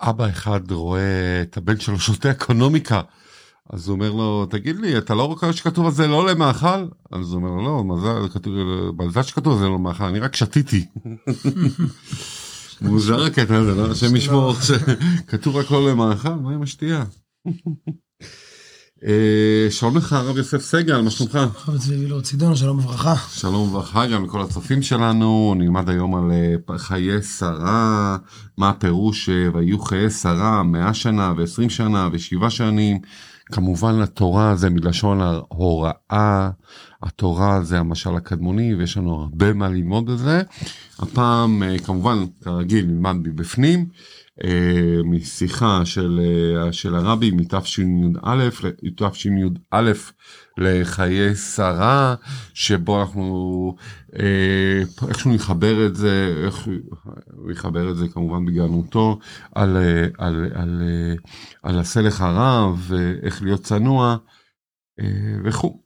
אבא אחד רואה את הבן שלו שותה אקונומיקה. אז הוא אומר לו, תגיד לי, אתה לא רואה שכתוב על זה לא למאכל? אז הוא אומר לו, לא, מזל, כתוב, מזל שכתוב על זה לא למאכל, אני רק שתיתי. מוזר הקטע הזה, לא? השם ישמור, כתוב רק לא למאכל, מה עם השתייה? אה, שלום לך הרב יוסף סגל, מה שלומך? הרב צבי וילור צידון, שלום וברכה. שלום וברכה גם לכל הצופים שלנו, נלמד היום על אה, חיי שרה, מה הפירוש אה, והיו חיי שרה 100 שנה ו-20 שנה ו-7 שנים. כמובן התורה זה מלשון ההוראה, התורה זה המשל הקדמוני ויש לנו הרבה מה ללמוד בזה. הפעם כמובן כרגיל נלמד מבפנים. אה, משיחה של, אה, של הרבי מתשי"א לתשי"א לחיי שרה שבו אנחנו אה, איכשהו נחבר את זה איך הוא יחבר את זה כמובן בגאונותו על, על, על, על הסלח הרב ואיך להיות צנוע וכו'.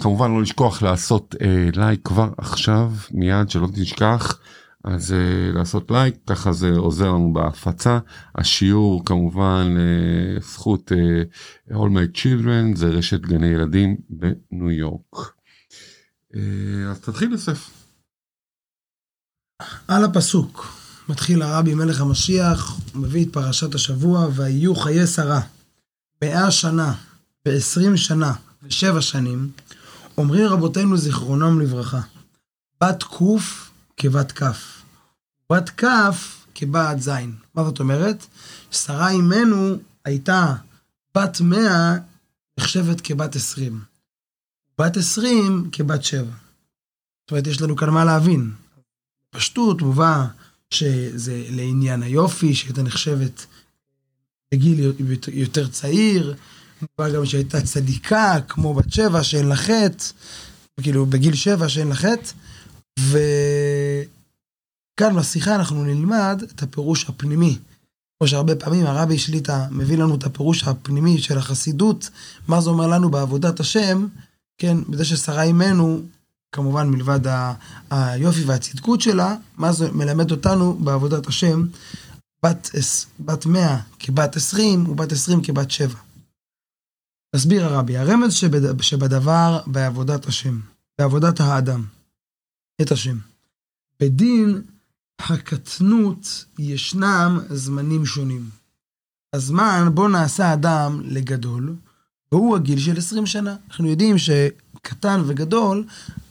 כמובן לא לשכוח לעשות לייק כבר עכשיו מיד שלא תשכח. אז uh, לעשות לייק, ככה זה עוזר לנו בהפצה. השיעור כמובן uh, זכות uh, All My Children, זה רשת גני ילדים בניו יורק. Uh, אז תתחיל יוסף. על הפסוק, מתחיל הרבי מלך המשיח, מביא את פרשת השבוע, ויהיו חיי שרה. מאה שנה ועשרים שנה ושבע שנים, אומרים רבותינו זיכרונם לברכה, בת קוף כבת כף. בת כף כבת זין. מה זאת אומרת? שרה אימנו הייתה בת מאה נחשבת כבת עשרים. בת עשרים כבת שבע. זאת אומרת, יש לנו כאן מה להבין. פשטות מובא שזה לעניין היופי, שהייתה נחשבת בגיל יותר צעיר, מובא גם שהייתה צדיקה, כמו בת שבע שאין לה חטא, כאילו בגיל שבע שאין לה חטא, ו... כאן בשיחה אנחנו נלמד את הפירוש הפנימי. כמו שהרבה פעמים הרבי שליטה מביא לנו את הפירוש הפנימי של החסידות, מה זה אומר לנו בעבודת השם, כן, בזה ששרה אימנו, כמובן מלבד היופי והצדקות שלה, מה זה מלמד אותנו בעבודת השם, בת, בת 100 כבת 20 ובת 20 כבת 7. מסביר הרבי, הרמז שבד, שבדבר בעבודת השם, בעבודת האדם, את השם. בדין הקטנות ישנם זמנים שונים. הזמן בו נעשה אדם לגדול, והוא הגיל של 20 שנה. אנחנו יודעים שקטן וגדול,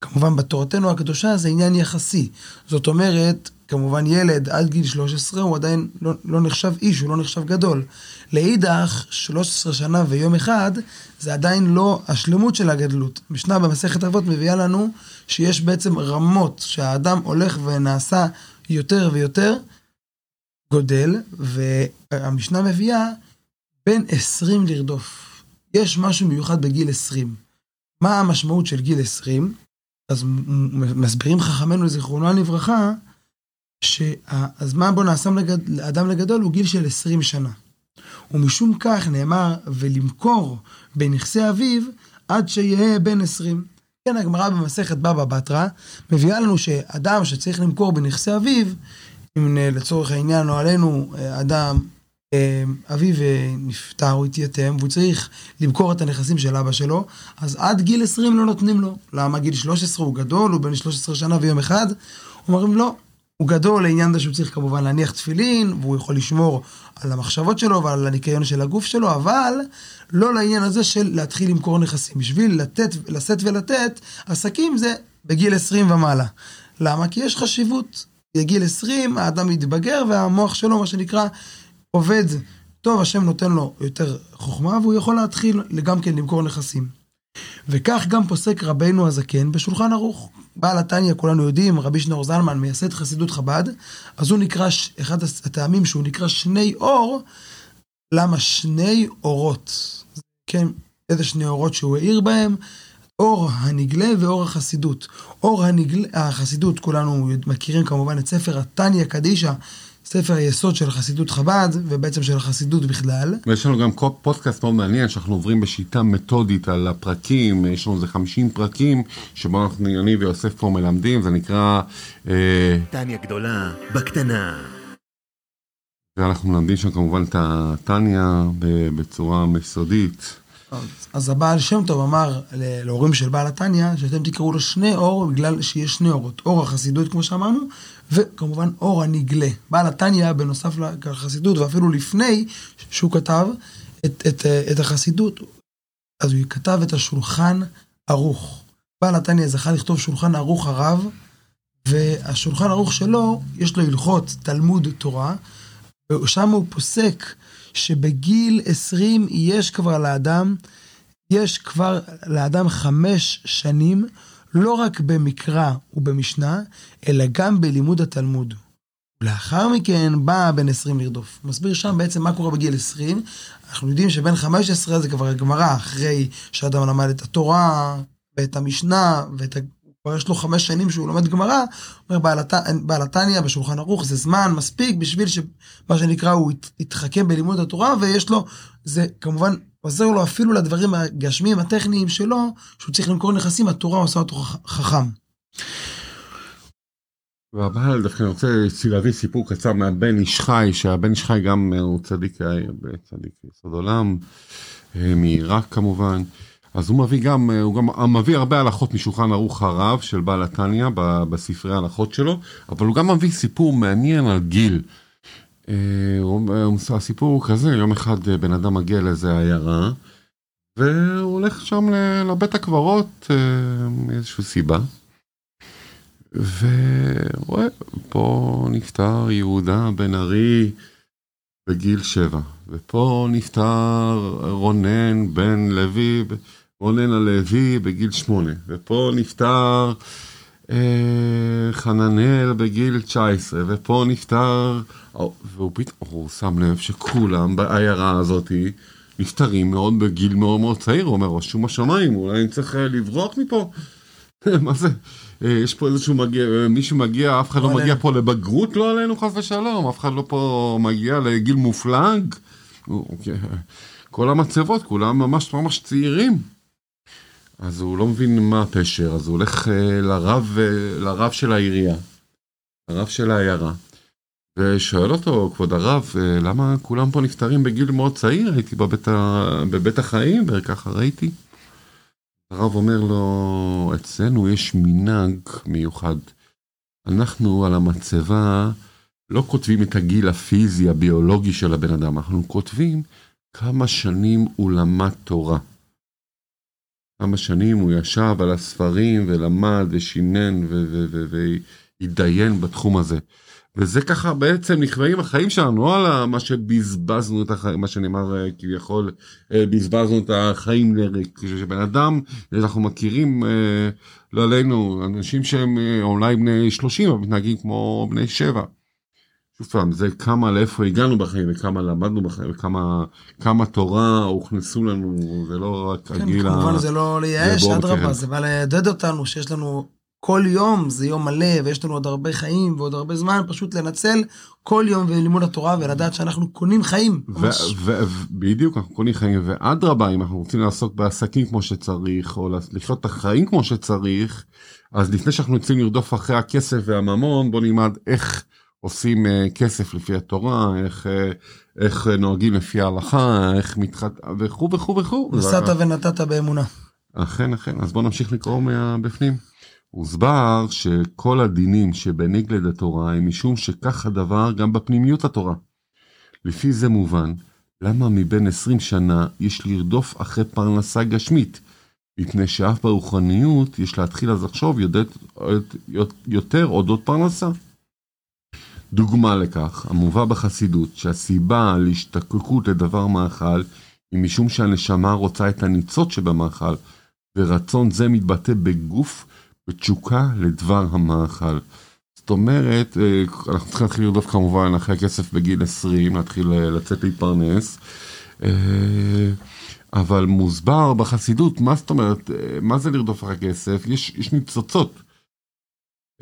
כמובן בתורתנו הקדושה זה עניין יחסי. זאת אומרת, כמובן ילד עד גיל 13 הוא עדיין לא, לא נחשב איש, הוא לא נחשב גדול. לאידך, 13 שנה ויום אחד, זה עדיין לא השלמות של הגדלות. משנה במסכת אבות מביאה לנו שיש בעצם רמות שהאדם הולך ונעשה יותר ויותר גודל, והמשנה מביאה בין 20 לרדוף. יש משהו מיוחד בגיל 20. מה המשמעות של גיל 20? אז מסבירים חכמינו לזיכרונו לברכה, שהזמן בו נעשה לאדם לגדול הוא גיל של 20 שנה. ומשום כך נאמר, ולמכור בנכסי אביו עד שיהיה בן 20. כן, הגמרא במסכת בבא בתרא מביאה לנו שאדם שצריך למכור בנכסי אביו, אם לצורך העניין או עלינו אדם, אה, אביו אה, נפטר, הוא התייתם, והוא צריך למכור את הנכסים של אבא שלו, אז עד גיל 20 לא נותנים לו. למה גיל 13 הוא גדול, הוא בן 13 שנה ויום אחד? אומרים לא, הוא גדול לעניין זה שהוא צריך כמובן להניח תפילין, והוא יכול לשמור על המחשבות שלו ועל הניקיון של הגוף שלו, אבל לא לעניין הזה של להתחיל למכור נכסים. בשביל לתת, לשאת ולתת, עסקים זה בגיל 20 ומעלה. למה? כי יש חשיבות. בגיל 20 האדם מתבגר והמוח שלו, מה שנקרא, עובד טוב, השם נותן לו יותר חוכמה, והוא יכול להתחיל גם כן למכור נכסים. וכך גם פוסק רבנו הזקן בשולחן ערוך. בעל התניא, כולנו יודעים, רבי שנור זלמן, מייסד חסידות חב"ד, אז הוא נקרא, אחד הטעמים שהוא נקרא שני אור, למה שני אורות? כן, איזה שני אורות שהוא האיר בהם? אור הנגלה ואור החסידות. אור הנגלה, החסידות, כולנו מכירים כמובן את ספר התניא קדישא, ספר היסוד של חסידות חב"ד, ובעצם של החסידות בכלל. ויש לנו גם פודקאסט מאוד מעניין, שאנחנו עוברים בשיטה מתודית על הפרקים, יש לנו איזה 50 פרקים, שבו אנחנו, אני ויוסף פה מלמדים, זה נקרא... טניה אה... גדולה, בקטנה. ואנחנו מלמדים שם כמובן את התניא בצורה מסודית. אז הבעל שם טוב אמר להורים של בעל התניא, שאתם תקראו לו שני אור, בגלל שיש שני אורות. אור החסידות, כמו שאמרנו, וכמובן אור הנגלה. בעל התניא, בנוסף לחסידות, ואפילו לפני שהוא כתב את, את, את החסידות, אז הוא כתב את השולחן ערוך. בעל התניא זכה לכתוב שולחן ערוך הרב, והשולחן ערוך שלו, יש לו הלכות תלמוד תורה, ושם הוא פוסק שבגיל 20 יש כבר לאדם, יש כבר לאדם חמש שנים, לא רק במקרא ובמשנה, אלא גם בלימוד התלמוד. ולאחר מכן בא בן 20 לרדוף. מסביר שם בעצם מה קורה בגיל 20. אנחנו יודעים שבן 15 זה כבר הגמרא, אחרי שאדם למד את התורה, ואת המשנה, ואת כבר יש לו חמש שנים שהוא לומד גמרא, אומר בעל התניא בשולחן ערוך, זה זמן מספיק בשביל שמה שנקרא הוא יתחכם בלימוד התורה, ויש לו, זה כמובן עוזר לו אפילו לדברים הגשמיים הטכניים שלו, שהוא צריך למכור נכסים, התורה עושה אותו חכם. והבעל דווקא אני רוצה להביא סיפור קצר מהבן איש חי, שהבן איש חי גם הוא צדיק, צדיק יסוד עולם, אה, מעיראק כמובן. אז הוא מביא גם, הוא גם מביא הרבה הלכות משולחן ערוך הרב של בעל התניא בספרי ההלכות שלו, אבל הוא גם מביא סיפור מעניין על גיל. אה, הסיפור הוא כזה, יום אחד בן אדם מגיע לאיזה עיירה, והוא הולך שם לבית הקברות אה, מאיזושהי סיבה. ורואה, פה נפטר יהודה בן ארי בגיל שבע, ופה נפטר רונן בן לוי רונן הלוי בגיל שמונה, ופה נפטר אה, חננאל בגיל 19, ופה נפטר, והוא פתאום, הוא שם לב שכולם בעיירה הזאת נפטרים מאוד בגיל מאוד מאוד צעיר, הוא אומר, רשום השמיים, אולי אני צריך אה, לברוח מפה. מה זה? אה, יש פה איזשהו מגיע, אה, מישהו מגיע, אף אחד לא מגיע פה לבגרות, לא עלינו חס ושלום, אף אחד לא פה מגיע לגיל מופלג. אוקיי. כל המצבות, כולם ממש ממש צעירים. אז הוא לא מבין מה הפשר, אז הוא הולך אה, לרב, אה, לרב של העירייה, לרב של העיירה, ושואל אותו, כבוד הרב, אה, למה כולם פה נפטרים בגיל מאוד צעיר? הייתי בבית, ה... בבית החיים וככה ראיתי. הרב אומר לו, אצלנו יש מנהג מיוחד. אנחנו על המצבה לא כותבים את הגיל הפיזי, הביולוגי של הבן אדם, אנחנו כותבים כמה שנים הוא למד תורה. כמה שנים הוא ישב על הספרים ולמד ושינן והתדיין בתחום הזה. וזה ככה בעצם נכווים החיים שלנו, לא על מה שבזבזנו את החיים, מה שנאמר אה, כביכול, אה, בזבזנו את החיים לריק. כשבן אדם, אנחנו מכירים, אה, לא עלינו, אנשים שהם אולי בני 30, אבל מתנהגים כמו בני 7. שוב פעם, זה כמה לאיפה הגענו בחיים וכמה למדנו בחיים וכמה כמה תורה הוכנסו לנו, זה לא רק כן, הגיל ה... כן, כמובן זה לא לייאש, אדרבה, זה בא לעודד אותנו שיש לנו כל יום, זה יום מלא ויש לנו עוד הרבה חיים ועוד הרבה זמן, פשוט לנצל כל יום ולימוד התורה ולדעת שאנחנו קונים חיים. בדיוק, אנחנו קונים חיים, ואדרבה, אם אנחנו רוצים לעסוק בעסקים כמו שצריך, או לחיות את החיים כמו שצריך, אז לפני שאנחנו יוצאים לרדוף אחרי הכסף והממון, בוא נלמד איך... עושים uh, כסף לפי התורה, איך, uh, איך נוהגים לפי ההלכה, איך מתחת... וכו' וכו' וכו'. נסעת ונתת באמונה. אכן, אכן. אז בואו נמשיך לקרוא מהבפנים. הוסבר שכל הדינים שבניגלד התורה הם משום שכך הדבר גם בפנימיות התורה. לפי זה מובן, למה מבין 20 שנה יש לרדוף אחרי פרנסה גשמית? מפני שאף ברוחניות יש להתחיל אז לחשוב יותר, יותר אודות פרנסה. דוגמה לכך, המובא בחסידות, שהסיבה להשתקקות לדבר מאכל היא משום שהנשמה רוצה את הניצוץ שבמאכל, ורצון זה מתבטא בגוף בתשוקה לדבר המאכל. זאת אומרת, אה, אנחנו צריכים להתחיל לרדוף כמובן אחרי הכסף בגיל 20, להתחיל אה, לצאת להתפרנס. אה, אבל מוסבר בחסידות, מה זאת אומרת, מה זה לרדוף אחרי כסף? יש, יש ניצוצות.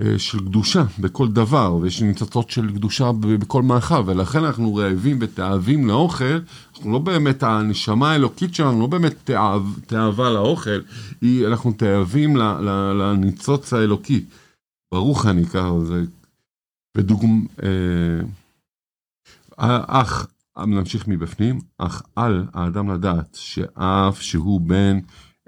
אה, של קדושה בכל דבר, ויש ניצוצות של קדושה בכל מאכל, ולכן אנחנו רעבים ותאווים לאוכל, אנחנו לא באמת, הנשמה האלוקית שלנו לא באמת תאו, תאווה לאוכל, היא, אנחנו תאווים לניצוץ האלוקי. ברוך אני ככה, זה... בדוגמא... אה, אך, נמשיך מבפנים, אך על האדם לדעת שאף שהוא בן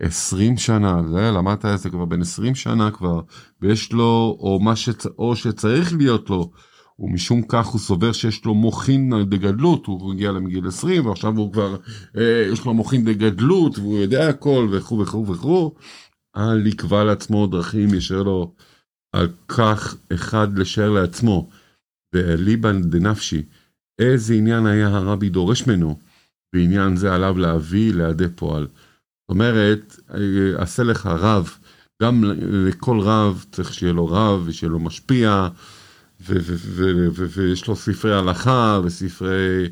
20 שנה, זה למדת את זה כבר בן 20 שנה כבר, ויש לו, או מה שצ... או שצריך להיות לו, ומשום כך הוא סובר שיש לו מוחין דגדלות, הוא הגיע למגיל 20 ועכשיו הוא כבר, אה, יש לו מוחין דגדלות והוא יודע הכל וכו' וכו' וכו', אל יקבע לעצמו דרכים ישר לו על כך אחד לשער לעצמו, ואליבן דנפשי, איזה עניין היה הרבי דורש ממנו, בעניין זה עליו להביא לידי פועל. זאת אומרת, עשה לך רב, גם לכל רב צריך שיהיה לו רב ושיהיה לו משפיע, ויש לו ספרי הלכה וספרי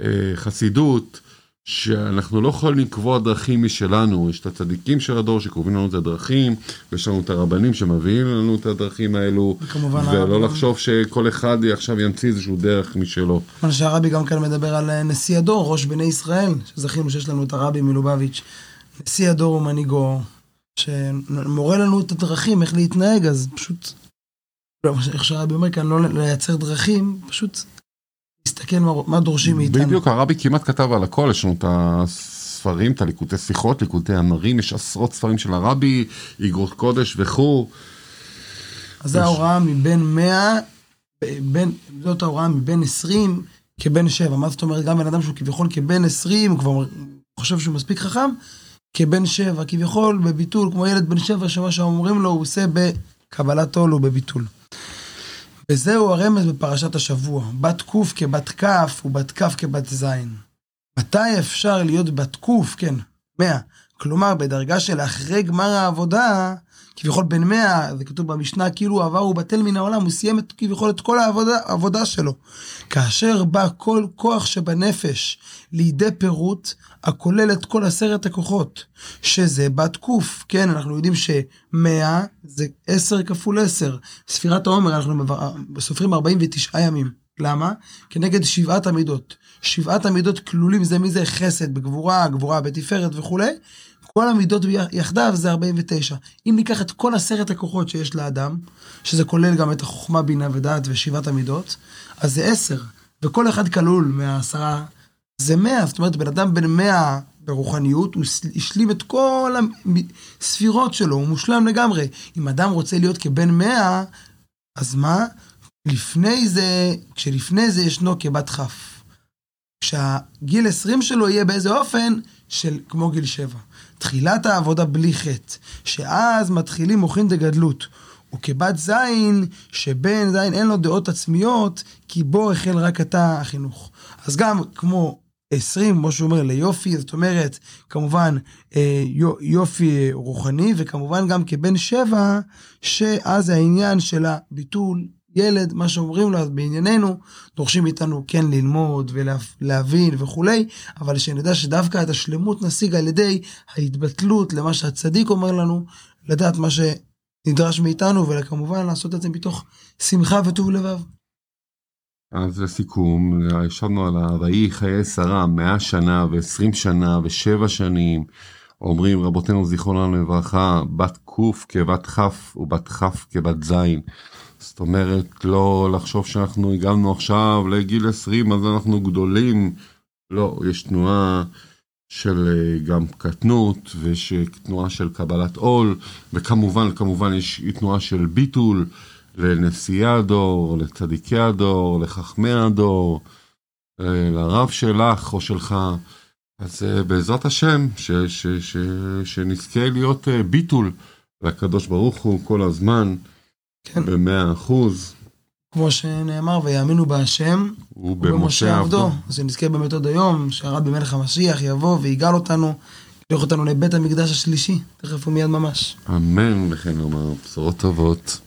אה, חסידות, שאנחנו לא יכולים לקבוע דרכים משלנו, יש את הצדיקים של הדור שקובעים לנו את הדרכים, ויש לנו את הרבנים שמביאים לנו את הדרכים האלו, ולא. לחשוב שכל אחד עכשיו ימציא איזשהו דרך משלו. כיוון שהרבי גם כאן מדבר על אה, נשיא הדור, ראש בני ישראל, שזכינו שיש לנו את הרבי מלובביץ', נשיא הדור ומנהיגו, שמורה לנו את הדרכים, איך להתנהג, אז פשוט לא, איך שהרבי אומר כאן, לא לייצר דרכים, פשוט להסתכל מה, מה דורשים מאיתנו. בדיוק, הרבי כמעט כתב על הכל, יש לנו את הספרים, את הליקוטי שיחות, ליקוטי המרים, יש עשרות ספרים של הרבי, איגרות קודש וכו'. אז זו ההוראה מבין 100, בין, זאת ההוראה מבין 20 כבן 7. מה זאת אומרת, גם בן אדם שהוא כביכול כבן 20, הוא כבר חושב שהוא מספיק חכם, כבן 7, כביכול בביטול, כמו ילד בן 7, שמה שאומרים לו הוא עושה בקבלת עול ובביטול. וזהו הרמז בפרשת השבוע, בת ק כבת כ ובת כ כבת ז. מתי אפשר להיות בת ק, כן, 100, כלומר בדרגה של אחרי גמר העבודה, כביכול בן 100, זה כתוב במשנה, כאילו עבר ובטל מן העולם, הוא סיים את, כביכול את כל העבודה, העבודה שלו. כאשר בא כל כוח שבנפש לידי פירוט, הכולל את כל עשרת הכוחות, שזה בת ק, כן, אנחנו יודעים שמאה זה עשר כפול עשר. ספירת העומר, אנחנו סופרים 49 ימים. למה? כנגד שבעת המידות. שבעת המידות כלולים זה מזה חסד בגבורה, גבורה בתפארת וכולי. כל המידות יחדיו זה 49. אם ניקח את כל עשרת הכוחות שיש לאדם, שזה כולל גם את החוכמה, בינה ודעת ושבעת המידות, אז זה עשר. וכל אחד כלול מהעשרה זה מאה, זאת אומרת, בן אדם בן מאה ברוחניות, הוא השלים את כל הספירות שלו, הוא מושלם לגמרי. אם אדם רוצה להיות כבן מאה, אז מה? לפני זה, כשלפני זה ישנו כבת כ'. כשהגיל 20 שלו יהיה באיזה אופן של כמו גיל 7. תחילת העבודה בלי חטא, שאז מתחילים מוחין דגדלות. וכבת זין, שבן זין אין לו דעות עצמיות, כי בו החל רק אתה החינוך. אז גם כמו 20, כמו שהוא אומר, ליופי, זאת אומרת, כמובן אה, יופי רוחני, וכמובן גם כבן שבע, שאז העניין של הביטול, ילד, מה שאומרים לו, אז בענייננו, דורשים מאיתנו כן ללמוד ולהבין וכולי, אבל שנדע שדווקא את השלמות נשיג על ידי ההתבטלות למה שהצדיק אומר לנו, לדעת מה שנדרש מאיתנו, וכמובן לעשות את זה מתוך שמחה וטוב לבב. אז לסיכום, ישבנו על ה"ויהי חיי שרה" 100 שנה ו-20 שנה ו-7 שנים. אומרים רבותינו זיכרונם לברכה, בת ק כבת כ ובת כ כבת ז. זאת אומרת, לא לחשוב שאנחנו הגענו עכשיו לגיל 20 אז אנחנו גדולים. לא, יש תנועה של אה, גם קטנות ויש תנועה של קבלת עול וכמובן כמובן יש תנועה של ביטול לנשיאי הדור, לצדיקי הדור, לחכמי הדור, אה, לרב שלך או שלך. אז אה, בעזרת השם, ש, ש, ש, שנזכה להיות אה, ביטול לקדוש ברוך הוא כל הזמן, כן. במאה אחוז. כמו שנאמר, ויאמינו בהשם ובמשה עבדו. אז שנזכה באמת עוד היום, שהרבי מלך המשיח יבוא ויגאל אותנו, ייקח אותנו לבית המקדש השלישי, תכף ומיד ממש. אמן, וכן לומר, בשורות טובות.